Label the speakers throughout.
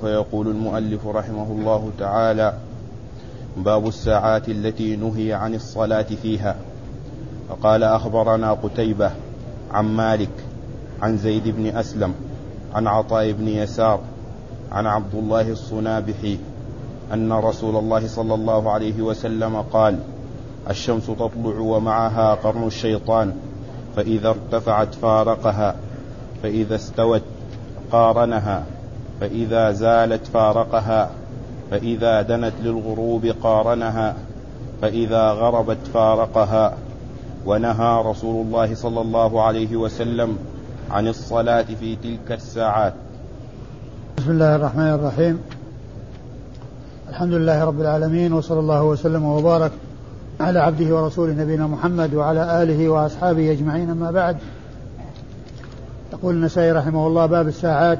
Speaker 1: فيقول المؤلف رحمه الله تعالى باب الساعات التي نهي عن الصلاة فيها. فقال أخبرنا قتيبة عن مالك عن زيد بن أسلم عن عطاء بن يسار عن عبد الله الصنابحي أن رسول الله صلى الله عليه وسلم قال الشمس تطلع ومعها قرن الشيطان فإذا ارتفعت فارقها فإذا استوت قارنها. فإذا زالت فارقها فإذا دنت للغروب قارنها فإذا غربت فارقها. ونهى رسول الله صلى الله عليه وسلم عن الصلاة في تلك الساعات.
Speaker 2: بسم الله الرحمن الرحيم. الحمد لله رب العالمين وصلى الله وسلم وبارك على عبده ورسوله نبينا محمد وعلى آله وأصحابه أجمعين أما بعد. يقول النسائي رحمه الله باب الساعات.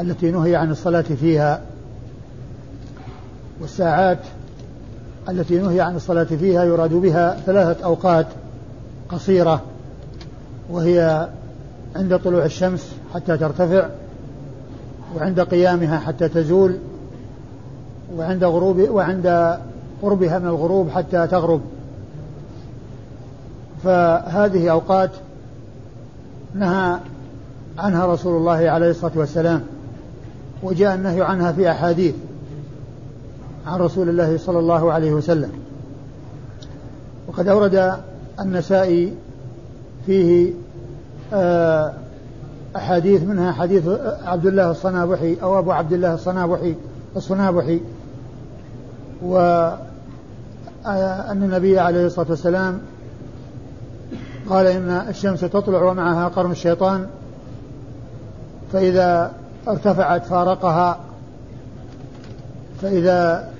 Speaker 2: التي نهي عن الصلاة فيها والساعات التي نهي عن الصلاة فيها يراد بها ثلاثة أوقات قصيرة وهي عند طلوع الشمس حتى ترتفع وعند قيامها حتى تزول وعند غروب وعند قربها من الغروب حتى تغرب. فهذه أوقات نهى عنها رسول الله عليه الصلاة والسلام. وجاء النهي عنها في أحاديث عن رسول الله صلى الله عليه وسلم. وقد أورد النسائي فيه آه، أحاديث منها حديث عبد الله الصنابحي أو أبو عبد الله الصنابحي الصنابحي وأن آه، النبي عليه الصلاة والسلام قال إن الشمس تطلع ومعها قرن الشيطان فإذا ارتفعت فارقها فإذا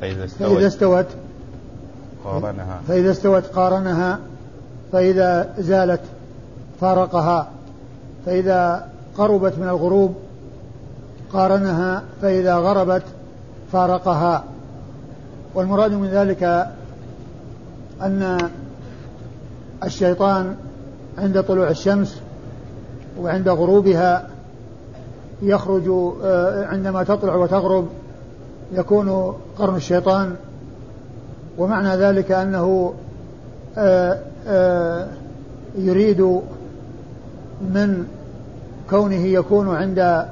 Speaker 1: فإذا استوت,
Speaker 2: فإذا استوت.
Speaker 1: قارنها.
Speaker 2: فإذا استوت قارنها فإذا زالت فارقها فإذا قربت من الغروب قارنها فإذا غربت فارقها. والمراد من ذلك أن الشيطان عند طلوع الشمس وعند غروبها يخرج آه، عندما تطلع وتغرب يكون قرن الشيطان ومعنى ذلك أنه آه، آه، يريد من كونه يكون عند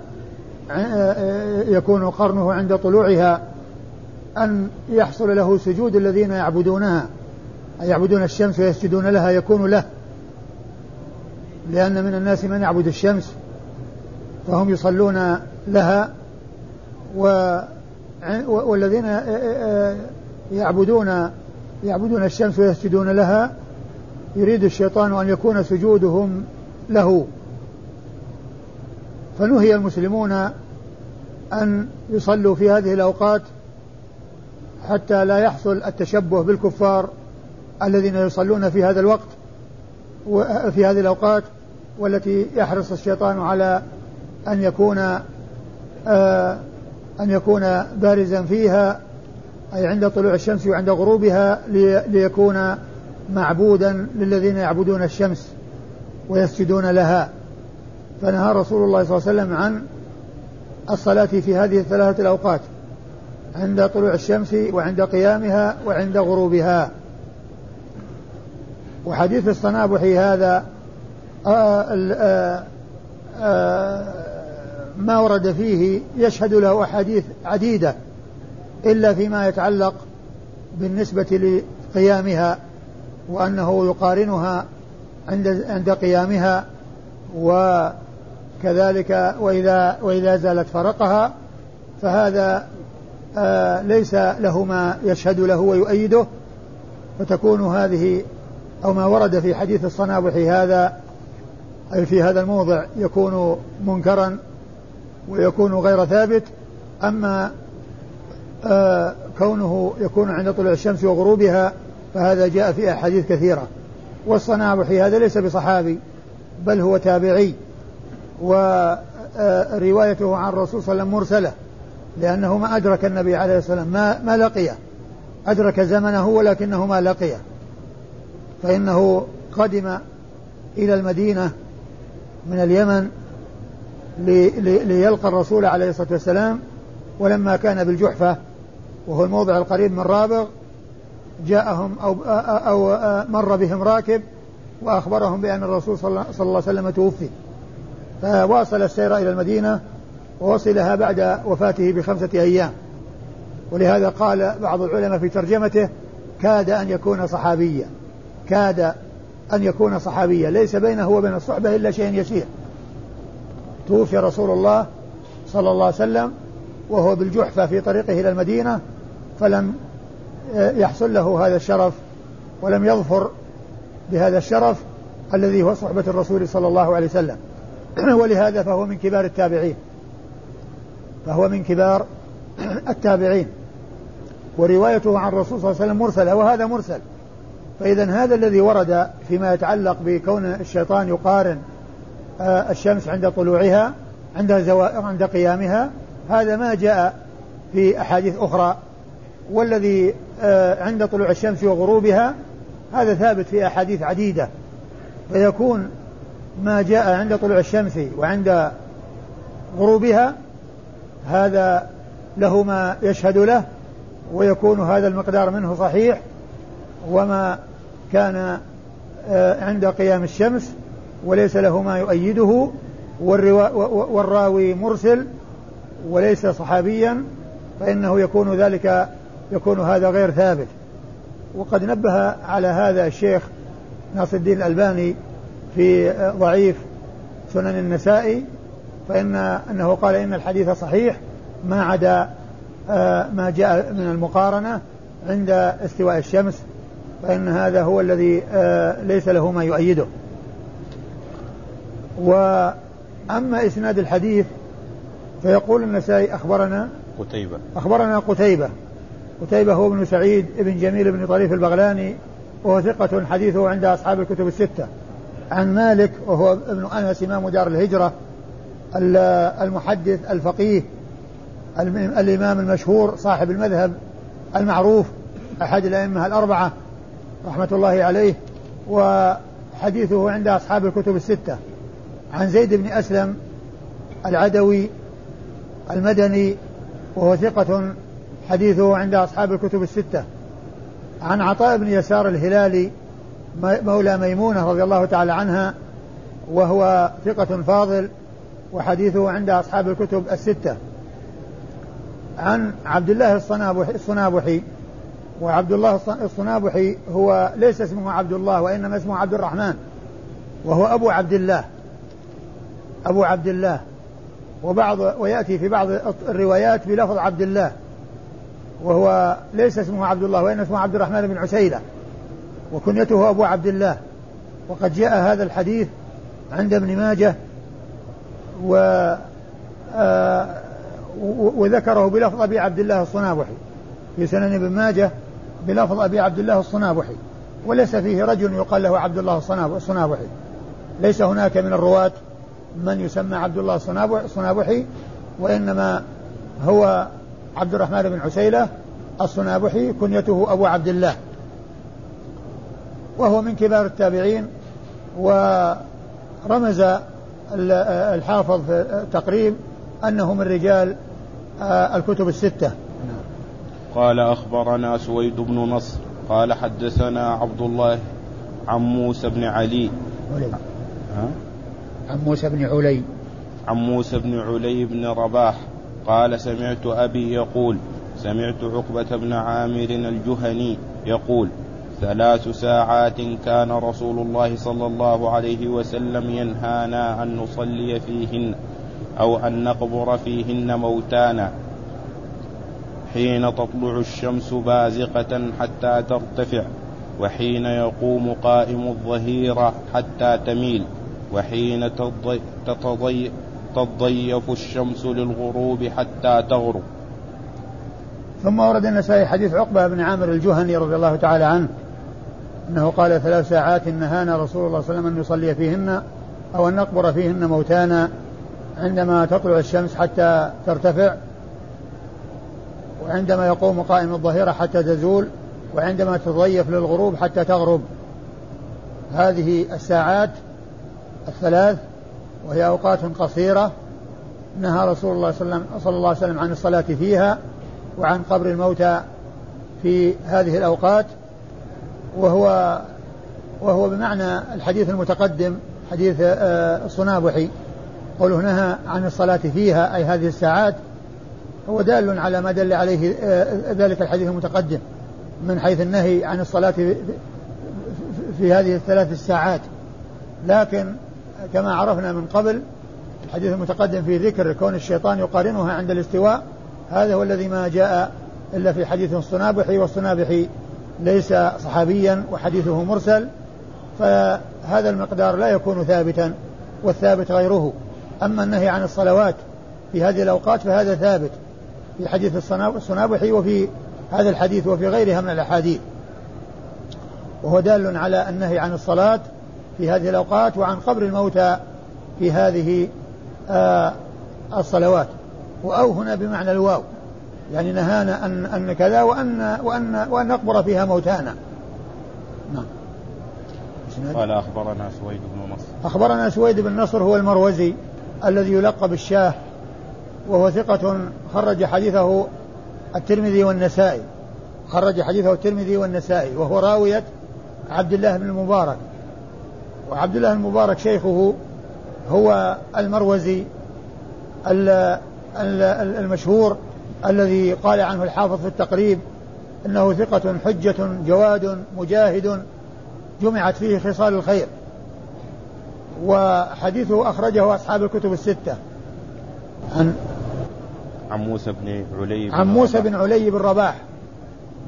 Speaker 2: يكون قرنه عند طلوعها أن يحصل له سجود الذين يعبدونها يعبدون الشمس ويسجدون لها يكون له لأن من الناس من يعبد الشمس. فهم يصلون لها و والذين يعبدون يعبدون الشمس ويسجدون لها يريد الشيطان أن يكون سجودهم له. فنهي المسلمون أن يصلوا في هذه الأوقات حتى لا يحصل التشبه بالكفار الذين يصلون في هذا الوقت وفي هذه الأوقات والتي يحرص الشيطان على أن يكون آه أن يكون بارزا فيها أي عند طلوع الشمس وعند غروبها ليكون معبودا للذين يعبدون الشمس ويسجدون لها. فنهى رسول الله صلى الله عليه وسلم عن الصلاة في هذه الثلاثة الأوقات عند طلوع الشمس وعند قيامها وعند غروبها. وحديث الصنابحي هذا آآ آآ آآ ما ورد فيه يشهد له أحاديث عديدة إلا فيما يتعلق بالنسبة لقيامها وأنه يقارنها عند عند قيامها وكذلك وإذا وإذا زالت فرقها فهذا آه ليس له ما يشهد له ويؤيده فتكون هذه أو ما ورد في حديث الصنابحي هذا أي في هذا الموضع يكون منكرا ويكون غير ثابت أما آه كونه يكون عند طلوع الشمس وغروبها فهذا جاء في أحاديث كثيرة. والصنابحي هذا ليس بصحابي بل هو تابعي. وروايته عن الرسول صلى الله عليه وسلم مرسلة لأنه ما أدرك النبي عليه الصلاة والسلام ما, ما لقيه أدرك زمنه ولكنه ما لقيه فإنه قدم إلى المدينة من اليمن ليلقى الرسول عليه الصلاة والسلام ولما كان بالجحفة وهو الموضع القريب من رابغ جاءهم أو, أو مر بهم راكب وأخبرهم بأن الرسول صلى الله عليه وسلم توفي. فواصل السير إلى المدينة ووصلها بعد وفاته بخمسة أيام. ولهذا قال بعض العلماء في ترجمته كاد أن يكون صحابيا. كاد أن يكون صحابيا. ليس بينه وبين الصحبة إلا شيء يسير. توفي رسول الله صلى الله عليه وسلم وهو بالجحفة في طريقه إلى المدينة فلم يحصل له هذا الشرف ولم يظفر بهذا الشرف الذي هو صحبة الرسول صلى الله عليه وسلم. ولهذا فهو من كبار التابعين. فهو من كبار التابعين. وروايته عن الرسول صلى الله عليه وسلم مرسلة وهذا مرسل. فإذا هذا الذي ورد فيما يتعلق بكون الشيطان يقارن آه، الشمس عند طلوعها عند عند قيامها. هذا ما جاء في أحاديث أخرى. والذي آه، عند طلوع الشمس وغروبها هذا ثابت في أحاديث عديدة. فيكون ما جاء عند طلوع الشمس وعند غروبها هذا له ما يشهد له ويكون هذا المقدار منه صحيح. وما كان آه، عند قيام الشمس وليس له ما يؤيده والراوي مرسل وليس صحابيا فإنه يكون ذلك يكون هذا غير ثابت. وقد نبه على هذا الشيخ ناصر الدين الألباني في ضعيف سنن النسائي فإن أنه قال إن الحديث صحيح ما عدا آه، ما جاء من المقارنة عند استواء الشمس فإن هذا هو الذي آه، ليس له ما يؤيده. وأما إسناد الحديث فيقول النسائي أخبرنا
Speaker 1: قتيبة.
Speaker 2: أخبرنا قتيبة. قتيبة هو ابن سعيد ابن جميل بن طريف البغلاني وهو ثقة حديثه عند أصحاب الكتب الستة. عن مالك وهو ابن أنس إمام دار الهجرة المحدث الفقيه الإمام المشهور صاحب المذهب المعروف أحد الأئمة الأربعة رحمة الله عليه وحديثه عند أصحاب الكتب الستة. عن زيد بن أسلم العدوي المدني وهو ثقة حديثه عند أصحاب الكتب الستة. عن عطاء بن يسار الهلالي مولى ميمونة رضي الله تعالى عنها وهو ثقة فاضل وحديثه عند أصحاب الكتب الستة. عن عبد الله الصنابحي, الصنابحي وعبد الله الصنابحي هو ليس اسمه عبد الله وإنما اسمه عبد الرحمن وهو أبو عبد الله. أبو عبد الله. وبعض ويأتي في بعض الروايات بلفظ عبد الله. وهو ليس اسمه عبد الله وإنما اسمه عبد الرحمن بن عسيلة. وكنيته أبو عبد الله. وقد جاء هذا الحديث عند ابن ماجه. و آه وذكره بلفظ أبي عبد الله الصنابحي. في سنن ابن ماجه بلفظ أبي عبد الله الصنابحي. وليس فيه رجل يقال له عبد الله الصنابحي. ليس هناك من الرواة من يسمى عبد الله الصنابحي وإنما هو عبد الرحمن بن عسيلة الصنابحي كنيته أبو عبد الله وهو من كبار التابعين ورمز الحافظ في التقريب أنه من رجال آه، الكتب الستة
Speaker 1: قال أخبرنا سويد بن نصر قال حدثنا عبد الله عن موسى بن علي.
Speaker 2: ها؟ عن موسى بن علي.
Speaker 1: عن موسى بن علي بن رباح قال سمعت أبي يقول سمعت عقبة بن عامر الجهني يقول ثلاث ساعات كان رسول الله صلى الله عليه وسلم ينهانا أن نصلي فيهن أو أن نقبر فيهن موتانا. حين تطلع الشمس بازقة حتى ترتفع وحين يقوم قائم الظهيرة حتى تميل. وحين تتضي تضيف الشمس للغروب حتى تغرب.
Speaker 2: ثم ورد النسائي حديث عقبة بن عامر الجهني رضي الله تعالى عنه أنه قال ثلاث ساعات نهانا رسول الله صلى الله عليه وسلم أن نصلي فيهن أو أن نقبر فيهن موتانا عندما تطلع الشمس حتى ترتفع وعندما يقوم قائم الظهيرة حتى تزول وعندما تضيف للغروب حتى تغرب. هذه الساعات الثلاث وهي أوقات قصيرة نهى رسول الله صلى الله عليه وسلم عن الصلاة فيها وعن قبر الموتى في هذه الأوقات وهو وهو بمعنى الحديث المتقدم حديث آه، الصنابحي قوله نهى عن الصلاة فيها أي هذه الساعات هو دال على ما دل عليه آه، ذلك الحديث المتقدم من حيث النهي عن الصلاة في, في هذه الثلاث الساعات. لكن كما عرفنا من قبل الحديث المتقدم في ذكر كون الشيطان يقارنها عند الاستواء هذا هو الذي ما جاء إلا في حديث الصنابحي والصنابحي ليس صحابيا وحديثه مرسل فهذا المقدار لا يكون ثابتا والثابت غيره. أما النهي عن الصلوات في هذه الأوقات فهذا ثابت في حديث الصنابحي وفي هذا الحديث وفي غيرها من الأحاديث. وهو دال على النهي عن الصلاة في هذه الأوقات وعن قبر الموتى في هذه آه الصلوات. وأو هنا بمعنى الواو. يعني نهانا أن أن كذا وأن وأن وأن نقبر فيها موتانا.
Speaker 1: نعم. قال أخبرنا سويد بن نصر.
Speaker 2: أخبرنا سويد بن نصر هو المروزي الذي يلقب الشاه وهو ثقة خرج حديثه الترمذي والنسائي. خرج حديثه الترمذي والنسائي وهو راوية عبد الله بن المبارك. وعبد الله المبارك شيخه هو المروزي المشهور الذي قال عنه الحافظ في التقريب إنه ثقة حجة جواد مجاهد جمعت فيه خصال الخير. وحديثه أخرجه أصحاب الكتب الستة.
Speaker 1: عن عن موسى بن علي
Speaker 2: بن عن موسى بن علي بن رباح.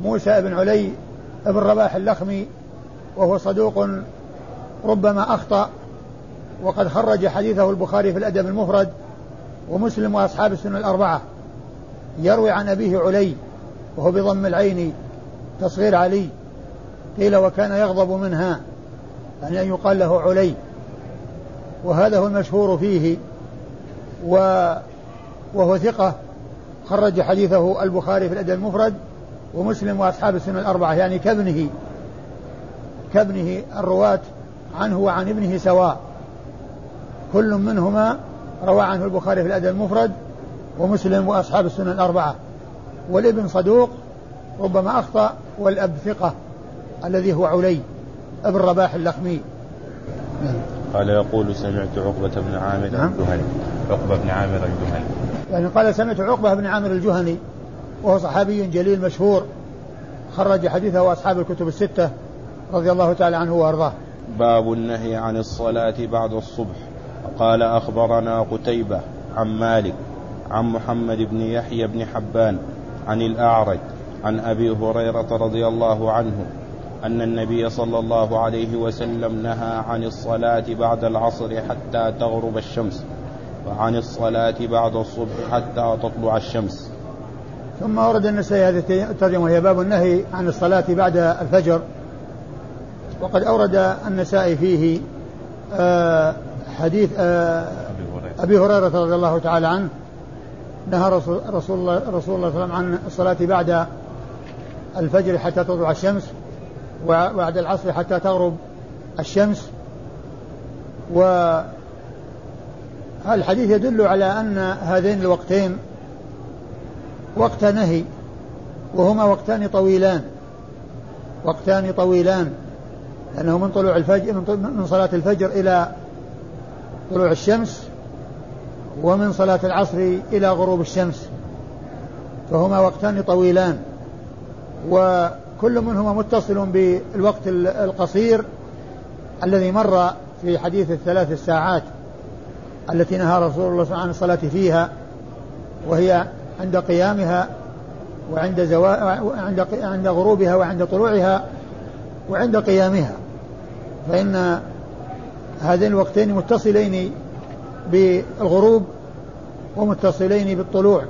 Speaker 2: موسى بن علي بن رباح اللخمي وهو صدوق ربما أخطأ وقد خرج حديثه البخاري في الأدب المفرد ومسلم وأصحاب السنة الأربعة. يروي عن أبيه علي وهو بضم العين تصغير علي. قيل وكان يغضب منها يعني أن يقال له علي. وهذا هو المشهور فيه. و وهو ثقة. خرج حديثه البخاري في الأدب المفرد ومسلم وأصحاب السنة الأربعة يعني كابنه كابنه الرواة عنه وعن ابنه سواء. كل منهما روى عنه البخاري في الأدب المفرد ومسلم وأصحاب السنن الأربعة. والابن صدوق ربما أخطأ والأب ثقة الذي هو علي ابن رباح اللخمي.
Speaker 1: قال يقول سمعت عقبة بن عامر نعم. الجهني. عقبة بن عامر الجهني.
Speaker 2: يعني قال سمعت عقبة بن عامر الجهني وهو صحابي جليل مشهور خرج حديثه أصحاب الكتب الستة رضي الله تعالى عنه وأرضاه.
Speaker 1: باب النهي عن الصلاة بعد الصبح. قال أخبرنا قتيبة عن مالك عن محمد بن يحيى بن حبان عن الأعرج عن أبي هريرة رضي الله عنه أن النبي صلى الله عليه وسلم نهى عن الصلاة بعد العصر حتى تغرب الشمس وعن الصلاة بعد الصبح حتى تطلع الشمس.
Speaker 2: ثم ورد النسائي هذه الترجمة وهي باب النهي عن الصلاة بعد الفجر. وقد أورد النسائي فيه آه، حديث آه، أبي هريرة. رضي الله تعالى عنه نهى رسول, رسول الله رسول الله صلى الله عليه وسلم عن الصلاة بعد الفجر حتى تطلع الشمس وبعد العصر حتى تغرب الشمس. و الحديث يدل على أن هذين الوقتين وقت نهي وهما وقتان طويلان وقتان طويلان. لأنه من طلوع الفجر من صلاة الفجر إلى طلوع الشمس ومن صلاة العصر إلى غروب الشمس. فهما وقتان طويلان. وكل منهما متصل بالوقت القصير الذي مر في حديث الثلاث الساعات التي نهى رسول الله صلى الله عليه وسلم عن الصلاة فيها وهي عند قيامها وعند زوا... عند غروبها وعند طلوعها وعند قيامها. فإن هذين الوقتين متصلين بالغروب ومتصلين بالطلوع.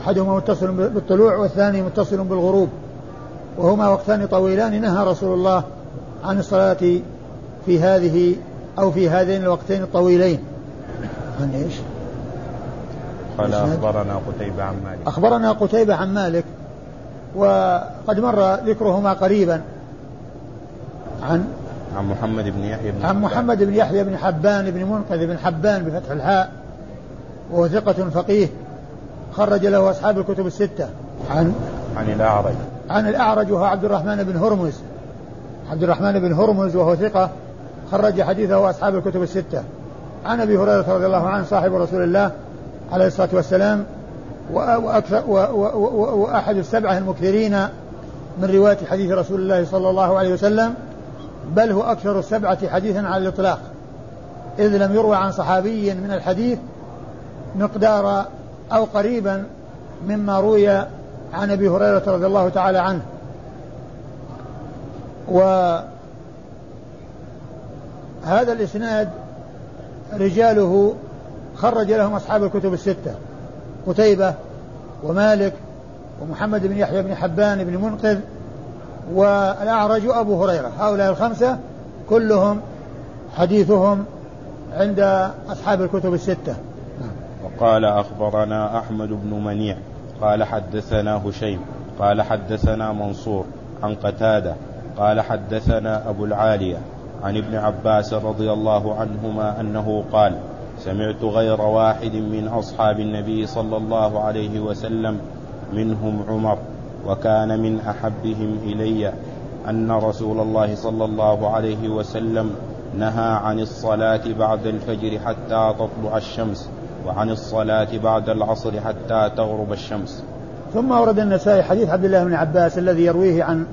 Speaker 2: أحدهما متصل بالطلوع والثاني متصل بالغروب. وهما وقتان طويلان نهى رسول الله عن الصلاة في هذه أو في هذين الوقتين الطويلين. عن إيش؟
Speaker 1: قال أخبرنا قتيبة عن مالك.
Speaker 2: أخبرنا قتيبة عن مالك. وقد مر ذكرهما قريبا عن
Speaker 1: عن محمد بن يحيى بن
Speaker 2: عن محمد بن يحيى بن حبان بن منقذ بن حبان بفتح الحاء وهو ثقة فقيه خرج له أصحاب الكتب الستة. عن؟
Speaker 1: عن الأعرج.
Speaker 2: عن الأعرج وهو عبد الرحمن بن هرمز. عبد الرحمن بن هرمز وهو ثقة خرج حديثه أصحاب الكتب الستة. عن أبي هريرة رضي الله عنه صاحب رسول الله عليه الصلاة والسلام وأكثر وأحد السبعة المكثرين من رواية حديث رسول الله صلى الله عليه وسلم. بل هو أكثر السبعة حديثا على الإطلاق. إذ لم يروى عن صحابي من الحديث مقدار أو قريبا مما روي عن أبي هريرة رضي الله تعالى عنه. وهذا الإسناد رجاله خرج لهم أصحاب الكتب الستة قتيبة ومالك ومحمد بن يحيى بن حبان بن منقذ والأعرج أبو هريرة. هؤلاء الخمسة كلهم حديثهم عند أصحاب الكتب الستة.
Speaker 1: وقال أخبرنا أحمد بن منيع قال حدثنا هشيم قال حدثنا منصور عن قتادة قال حدثنا أبو العالية عن ابن عباس رضي الله عنهما أنه قال سمعت غير واحد من أصحاب النبي صلى الله عليه وسلم منهم عمر وكان من أحبهم إلي أن رسول الله صلى الله عليه وسلم نهى عن الصلاة بعد الفجر حتى تطلع الشمس وعن الصلاة بعد العصر حتى تغرب الشمس.
Speaker 2: ثم ورد النسائي حديث عبد الله بن عباس الذي يرويه عن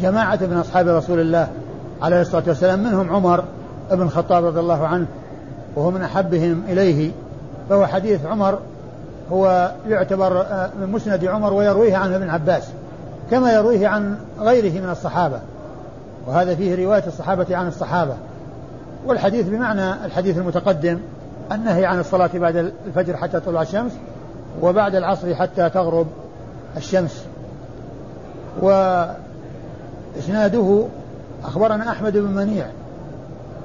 Speaker 2: جماعة من أصحاب رسول الله عليه الصلاة والسلام منهم عمر بن الخطاب رضي الله عنه وهو من أحبهم إليه فهو حديث عمر هو يعتبر آه، من مسند عمر ويرويه عنه ابن عباس كما يرويه عن غيره من الصحابة. وهذا فيه رواية الصحابة عن الصحابة. والحديث بمعنى الحديث المتقدم النهي عن الصلاة بعد الفجر حتى تطلع الشمس وبعد العصر حتى تغرب الشمس. وإسناده أخبرنا أحمد بن منيع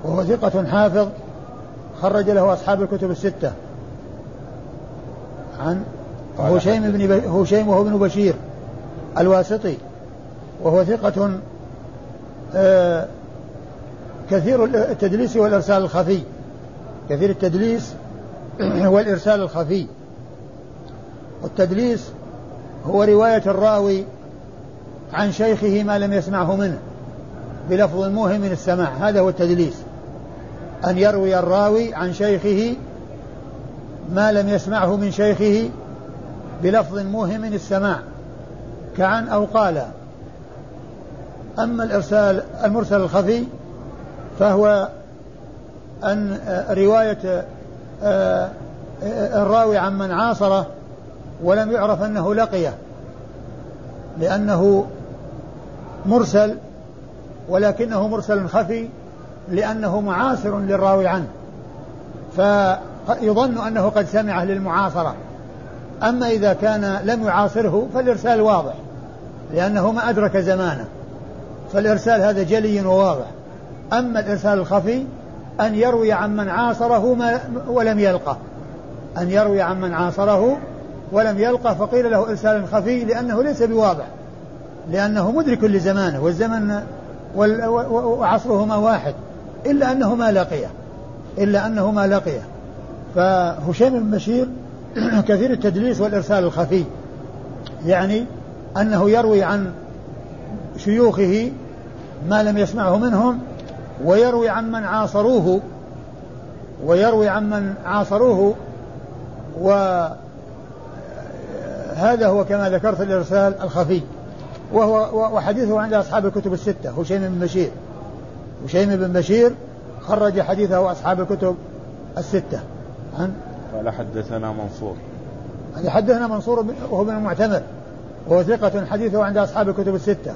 Speaker 2: وهو ثقة حافظ خرج له أصحاب الكتب الستة. عن هشيم بن هشيم وهو ابن بشير الواسطي وهو ثقة آه كثير التدليس والإرسال الخفي. كثير التدليس والإرسال الخفي. والتدليس هو رواية الراوي عن شيخه ما لم يسمعه منه بلفظ موهم من السماع. هذا هو التدليس. أن يروي الراوي عن شيخه ما لم يسمعه من شيخه بلفظ موهم السماع. كعن أو قال. أما الإرسال المرسل الخفي فهو أن رواية آه، الراوي عن من عاصره ولم يعرف أنه لقيه لأنه مرسل ولكنه مرسل خفي لأنه معاصر للراوي عنه. فيظن أنه قد سمعه للمعاصرة. أما إذا كان لم يعاصره فالإرسال واضح لأنه ما أدرك زمانه فالإرسال هذا جلي وواضح. أما الإرسال الخفي أن يروي عن من عاصره ما ولم يلقه. أن يروي عن من عاصره ولم يلقه فقيل له إرسال خفي لأنه ليس بواضح لأنه مدرك لزمانه والزمن وعصرهما واحد إلا أنه ما لقيه إلا أنه ما لقيه. فهشام بن بشير كثير التدليس والإرسال الخفي يعني أنه يروي عن شيوخه ما لم يسمعه منهم ويروي عن من عاصروه ويروي عن من عاصروه وهذا هو كما ذكرت الإرسال الخفي وهو وحديثه عند أصحاب الكتب الستة هشيم بن بشير. هشيم بن بشير خرج حديثه أصحاب الكتب الستة.
Speaker 1: عن قال حدثنا منصور.
Speaker 2: حدثنا منصور وهو من المعتمر وهو ثقة حديثه عند أصحاب الكتب الستة.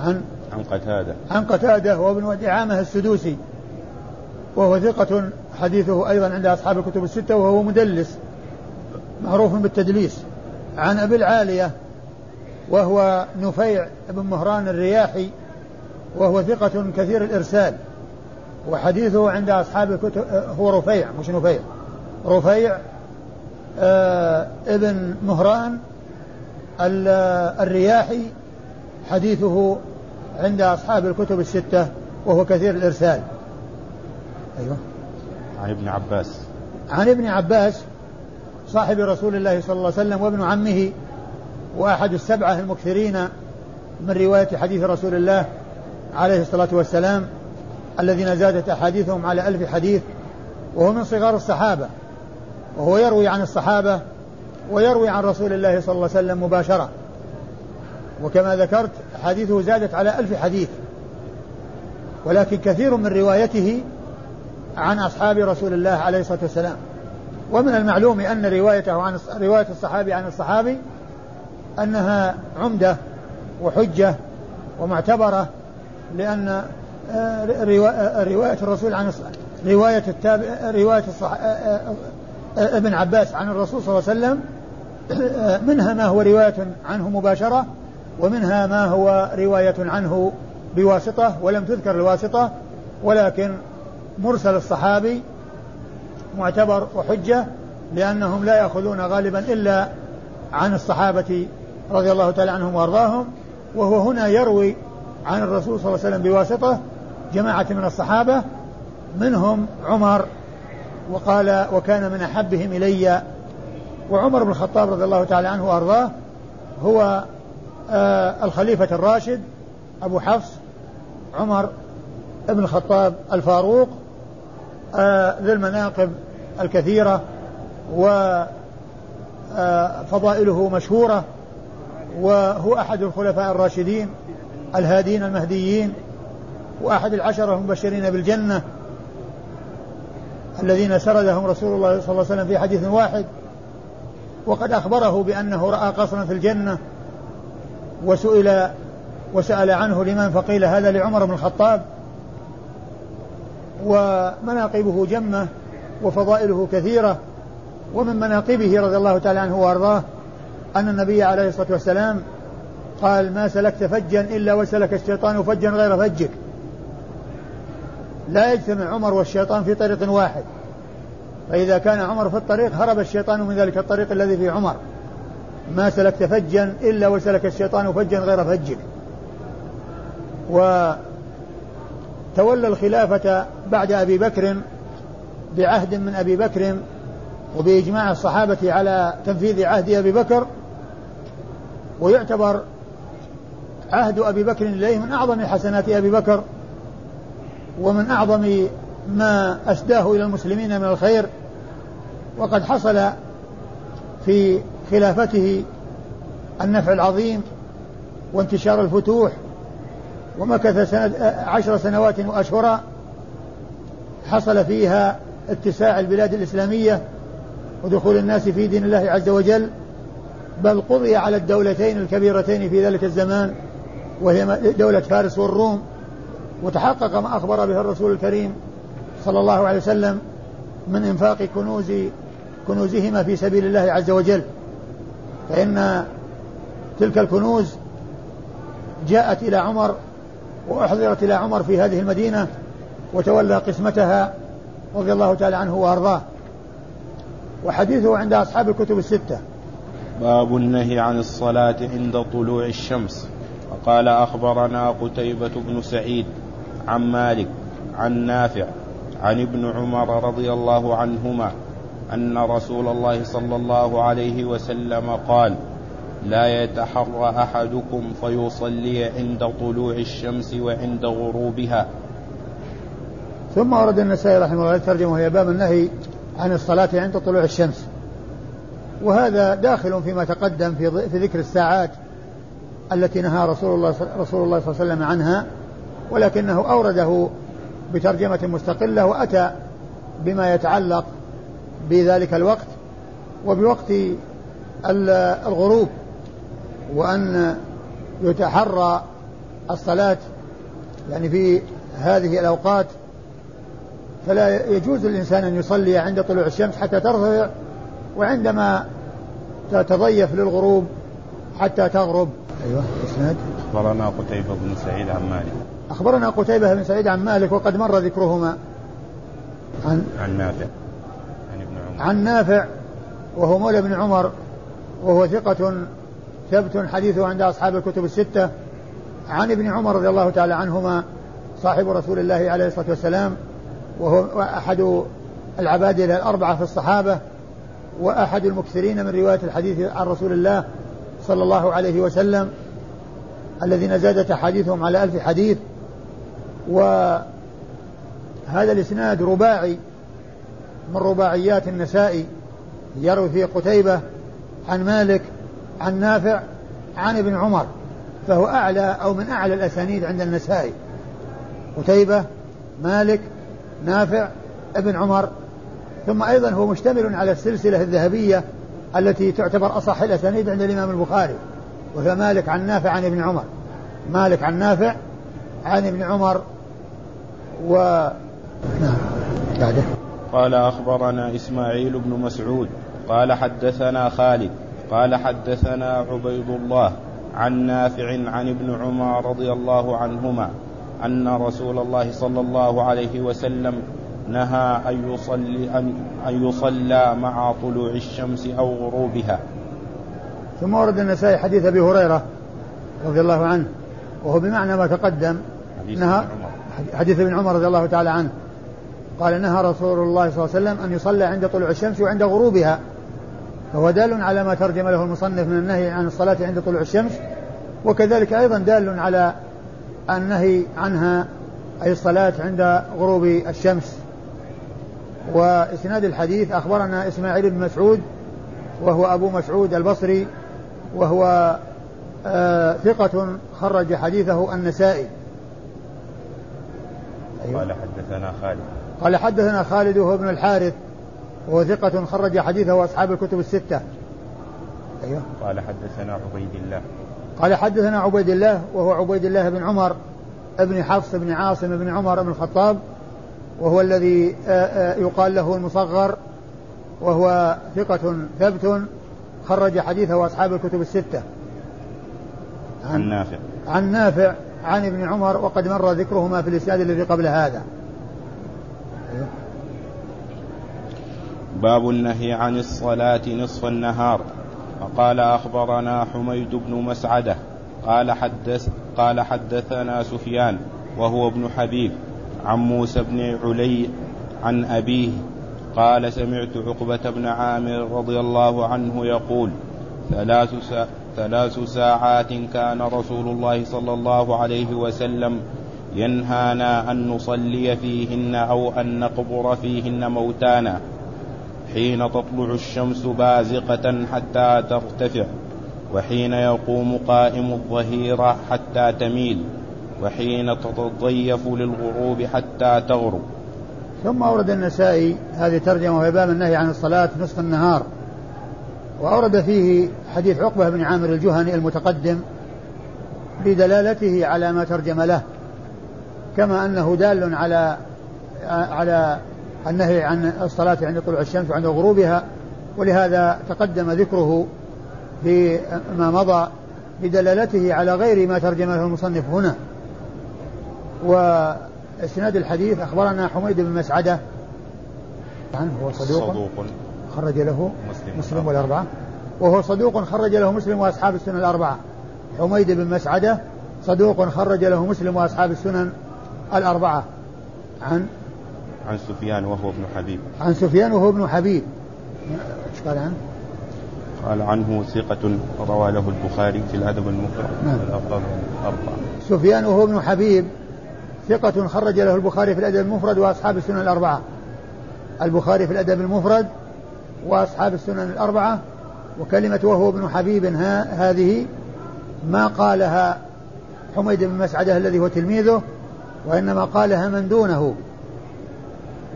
Speaker 1: عن عن قتادة.
Speaker 2: عن قتادة وهو ابن دعامة السدوسي وهو ثقة حديثه أيضا عند أصحاب الكتب الستة وهو مدلس معروف بالتدليس. عن أبي العالية وهو نفيع بن مهران الرياحي وهو ثقة كثير الإرسال وحديثه عند أصحاب الكتب هو رفيع مش نفيع. رفيع آه ابن مهران الرياحي حديثه عند أصحاب الكتب الستة وهو كثير الإرسال.
Speaker 1: أيوه. عن ابن عباس.
Speaker 2: عن ابن عباس صاحب رسول الله صلى الله عليه وسلم وابن عمه وأحد السبعة المكثرين من رواية حديث رسول الله عليه الصلاة والسلام الذين زادت أحاديثهم على ألف حديث وهو من صغار الصحابة. وهو يروي عن الصحابة ويروي عن رسول الله صلى الله عليه وسلم مباشرة وكما ذكرت حديثه زادت على ألف حديث ولكن كثير من روايته عن أصحاب رسول الله عليه الصلاة والسلام ومن المعلوم أن روايته عن رواية الصحابي عن الصحابي أنها عمدة وحجة ومعتبرة لأن آه، آه، رواية الرسول عن رواية التابع رواية. آه، ابن عباس عن الرسول صلى الله عليه وسلم منها ما هو رواية عنه مباشرة ومنها ما هو رواية عنه بواسطة ولم تذكر الواسطة ولكن مرسل الصحابي معتبر وحجة لأنهم لا يأخذون غالبا إلا عن الصحابة رضي الله تعالى عنهم وأرضاهم وهو هنا يروي عن الرسول صلى الله عليه وسلم بواسطة جماعة من الصحابة منهم عمر وقال وكان من أحبهم إلي وعمر بن الخطاب رضي الله تعالى عنه وأرضاه هو آه الخليفة الراشد أبو حفص عمر بن الخطاب الفاروق آه المناقب الكثيرة وفضائله مشهورة وهو أحد الخلفاء الراشدين الهادين المهديين وأحد العشرة المبشرين بالجنة. الذين سردهم رسول الله صلى الله عليه وسلم في حديث واحد وقد أخبره بأنه رأى قصرا في الجنة وسئل وسأل عنه لمن فقيل هذا لعمر بن الخطاب ومناقبه جمة وفضائله كثيرة ومن مناقبه رضي الله تعالى عنه وأرضاه أن النبي عليه الصلاة والسلام قال ما سلكت فجا إلا وسلك الشيطان فجا غير فجك. لا يجتمع عمر والشيطان في طريق واحد. فإذا كان عمر في الطريق هرب الشيطان من ذلك الطريق الذي في عمر. ما سلكت فجا إلا وسلك الشيطان فجا غير فجك. وتولى الخلافة بعد أبي بكر بعهد من أبي بكر وبإجماع الصحابة على تنفيذ عهد أبي بكر ويعتبر عهد أبي بكر إليه من أعظم حسنات أبي بكر. ومن أعظم ما أسداه إلى المسلمين من الخير وقد حصل في خلافته النفع العظيم وانتشار الفتوح ومكث سنة عشر سنوات وأشهرا حصل فيها اتساع البلاد الإسلامية ودخول الناس في دين الله عز وجل بل قضي على الدولتين الكبيرتين في ذلك الزمان وهي دولة فارس والروم. وتحقق ما أخبر به الرسول الكريم صلى الله عليه وسلم من إنفاق كنوز كنوزهما في سبيل الله عز وجل. فإن تلك الكنوز جاءت إلى عمر وأحضرت إلى عمر في هذه المدينة وتولى قسمتها رضي الله تعالى عنه وأرضاه. وحديثه عند أصحاب الكتب الستة.
Speaker 1: باب النهي عن الصلاة عند طلوع الشمس. وقال أخبرنا قتيبة بن سعيد عن مالك عن نافع عن ابن عمر رضي الله عنهما أن رسول الله صلى الله عليه وسلم قال لا يتحرى أحدكم فيصلي عند طلوع الشمس وعند غروبها.
Speaker 2: ثم ورد النسائي رحمه الله الترجمة وهي باب النهي عن الصلاة عند طلوع الشمس. وهذا داخل فيما تقدم في, في ذكر الساعات التي نهى رسول الله رسول الله صلى الله عليه وسلم عنها. ولكنه أورده بترجمة مستقلة وأتى بما يتعلق بذلك الوقت وبوقت الغروب وأن يتحرى الصلاة يعني في هذه الأوقات. فلا يجوز للإنسان أن يصلي عند طلوع الشمس حتى ترتفع وعندما تتضيف للغروب حتى تغرب.
Speaker 1: أيوة إسناد. أخبرنا قتيبة بن سعيد عن مالك.
Speaker 2: أخبرنا قتيبة بن سعيد عن مالك وقد مر ذكرهما.
Speaker 1: عن عن نافع
Speaker 2: عن ابن عمر. عن نافع وهو مولى ابن عمر وهو ثقة ثبت حديثه عند أصحاب الكتب الستة. عن ابن عمر رضي الله تعالى عنهما صاحب رسول الله عليه الصلاة والسلام وهو أحد العبادلة الأربعة في الصحابة وأحد المكثرين من رواية الحديث عن رسول الله صلى الله عليه وسلم الذين زادت أحاديثهم على ألف حديث. وهذا الإسناد رباعي من رباعيات النسائي يروي فيه قتيبة عن مالك عن نافع عن ابن عمر فهو أعلى أو من أعلى الأسانيد عند النسائي. قتيبة مالك نافع ابن عمر ثم أيضا هو مشتمل على السلسلة الذهبية التي تعتبر أصح الأسانيد عند الإمام البخاري وهي مالك عن نافع عن ابن عمر. مالك عن نافع عن ابن عمر و نعم
Speaker 1: بعده قال أخبرنا إسماعيل بن مسعود قال حدثنا خالد قال حدثنا عبيد الله عن نافع عن ابن عمر رضي الله عنهما أن رسول الله صلى الله عليه وسلم نهى أن يصلي أن, أن يصلى مع طلوع الشمس أو غروبها.
Speaker 2: ثم ورد النسائي حديث أبي هريرة رضي الله عنه وهو بمعنى ما تقدم
Speaker 1: حديث نهى
Speaker 2: حديث ابن عمر رضي الله تعالى عنه. قال نهى رسول الله صلى الله عليه وسلم أن يصلى عند طلوع الشمس وعند غروبها. فهو دال على ما ترجم له المصنف من النهي عن الصلاة عند طلوع الشمس وكذلك أيضا دال على النهي عنها أي الصلاة عند غروب الشمس. وإسناد الحديث أخبرنا إسماعيل بن مسعود وهو أبو مسعود البصري وهو آه ثقة خرج حديثه النسائي.
Speaker 1: أيوة. قال حدثنا خالد.
Speaker 2: قال حدثنا خالد وهو ابن الحارث وهو ثقة خرج حديثه أصحاب الكتب الستة.
Speaker 1: أيوه. قال حدثنا عبيد الله.
Speaker 2: قال حدثنا عبيد الله وهو عبيد الله بن عمر ابن حفص بن عاصم بن عمر بن الخطاب وهو الذي يقال له المصغر وهو ثقة ثبت خرج حديثه أصحاب الكتب الستة.
Speaker 1: عن, عن نافع.
Speaker 2: عن نافع. عن ابن عمر وقد مر ذكرهما في الإسناد الذي قبل هذا.
Speaker 1: باب النهي عن الصلاة نصف النهار. فقال أخبرنا حميد بن مسعدة قال حدث قال حدثنا سفيان وهو ابن حبيب عن موسى بن علي عن أبيه قال سمعت عقبة بن عامر رضي الله عنه يقول ثلاث, ثلاث ساعات كان رسول الله صلى الله عليه وسلم ينهانا أن نصلي فيهن أو أن نقبر فيهن موتانا. حين تطلع الشمس بازقة حتى ترتفع وحين يقوم قائم الظهيرة حتى تميل وحين تتضيف للغروب حتى تغرب.
Speaker 2: ثم أورد النسائي هذه ترجمة وهي باب النهي عن الصلاة نصف النهار. وأورد فيه حديث عقبة بن عامر الجهني المتقدم بدلالته على ما ترجم له كما أنه دال على على النهي عن الصلاة عند طلوع الشمس وعند غروبها ولهذا تقدم ذكره فيما مضى بدلالته على غير ما ترجمه المصنف هنا. وإسناد الحديث أخبرنا حميد بن مسعدة. عنه هو صدوق, صدوق. خرج له مسلم, مسلم والأربعة. وهو صدوق خرج له مسلم وأصحاب السنن الأربعة. حميد بن مسعدة صدوق خرج له مسلم وأصحاب السنن الأربعة. عن؟
Speaker 1: عن سفيان وهو ابن حبيب.
Speaker 2: عن سفيان وهو ابن حبيب. إيش قال عنه؟
Speaker 1: قال عنه ثقة روى له البخاري في الأدب المفرد. نعم. والأفضل
Speaker 2: الأربعة. سفيان وهو ابن حبيب ثقة خرج له البخاري في الأدب المفرد وأصحاب السنن الأربعة. البخاري في الأدب المفرد وأصحاب السنن الأربعة وكلمة وهو ابن حبيب هذه ما قالها حميد بن مسعدة الذي هو تلميذه وإنما قالها من دونه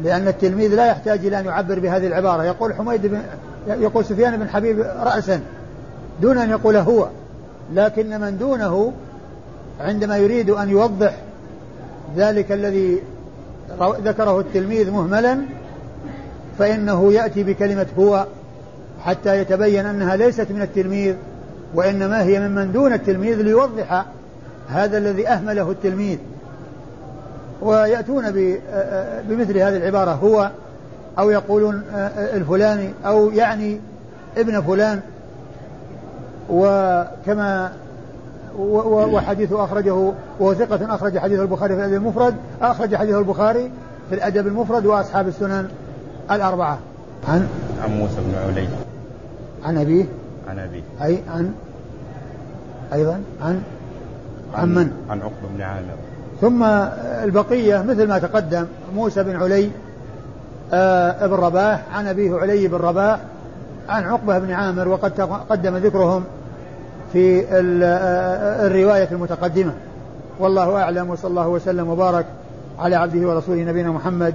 Speaker 2: لأن التلميذ لا يحتاج إلى أن يعبر بهذه العبارة. يقول حميد بن يقول سفيان بن حبيب رأسا دون أن يقول هو لكن من دونه عندما يريد أن يوضح ذلك الذي ذكره التلميذ مهملا فإنه يأتي بكلمة هو حتى يتبين أنها ليست من التلميذ وإنما هي ممن دون التلميذ ليوضح هذا الذي أهمله التلميذ. ويأتون بمثل هذه العبارة هو أو يقولون الفلاني أو يعني ابن فلان. وكما وحديث أخرجه وهو ثقة أخرج حديث البخاري في الأدب المفرد أخرج حديث البخاري في الأدب المفرد وأصحاب السنن. الأربعة. عن؟
Speaker 1: عن موسى بن علي
Speaker 2: عن أبيه؟
Speaker 1: عن أبيه.
Speaker 2: أي عن؟ أيضا عن؟ عن من؟
Speaker 1: عن عقبة بن عامر.
Speaker 2: ثم البقية مثل ما تقدم موسى بن علي آه بن رباح عن أبيه علي بن رباح عن عقبة بن عامر وقد تقدم ذكرهم في آه، الرواية المتقدمة. والله أعلم وصلى الله وسلم وبارك على عبده ورسوله نبينا محمد.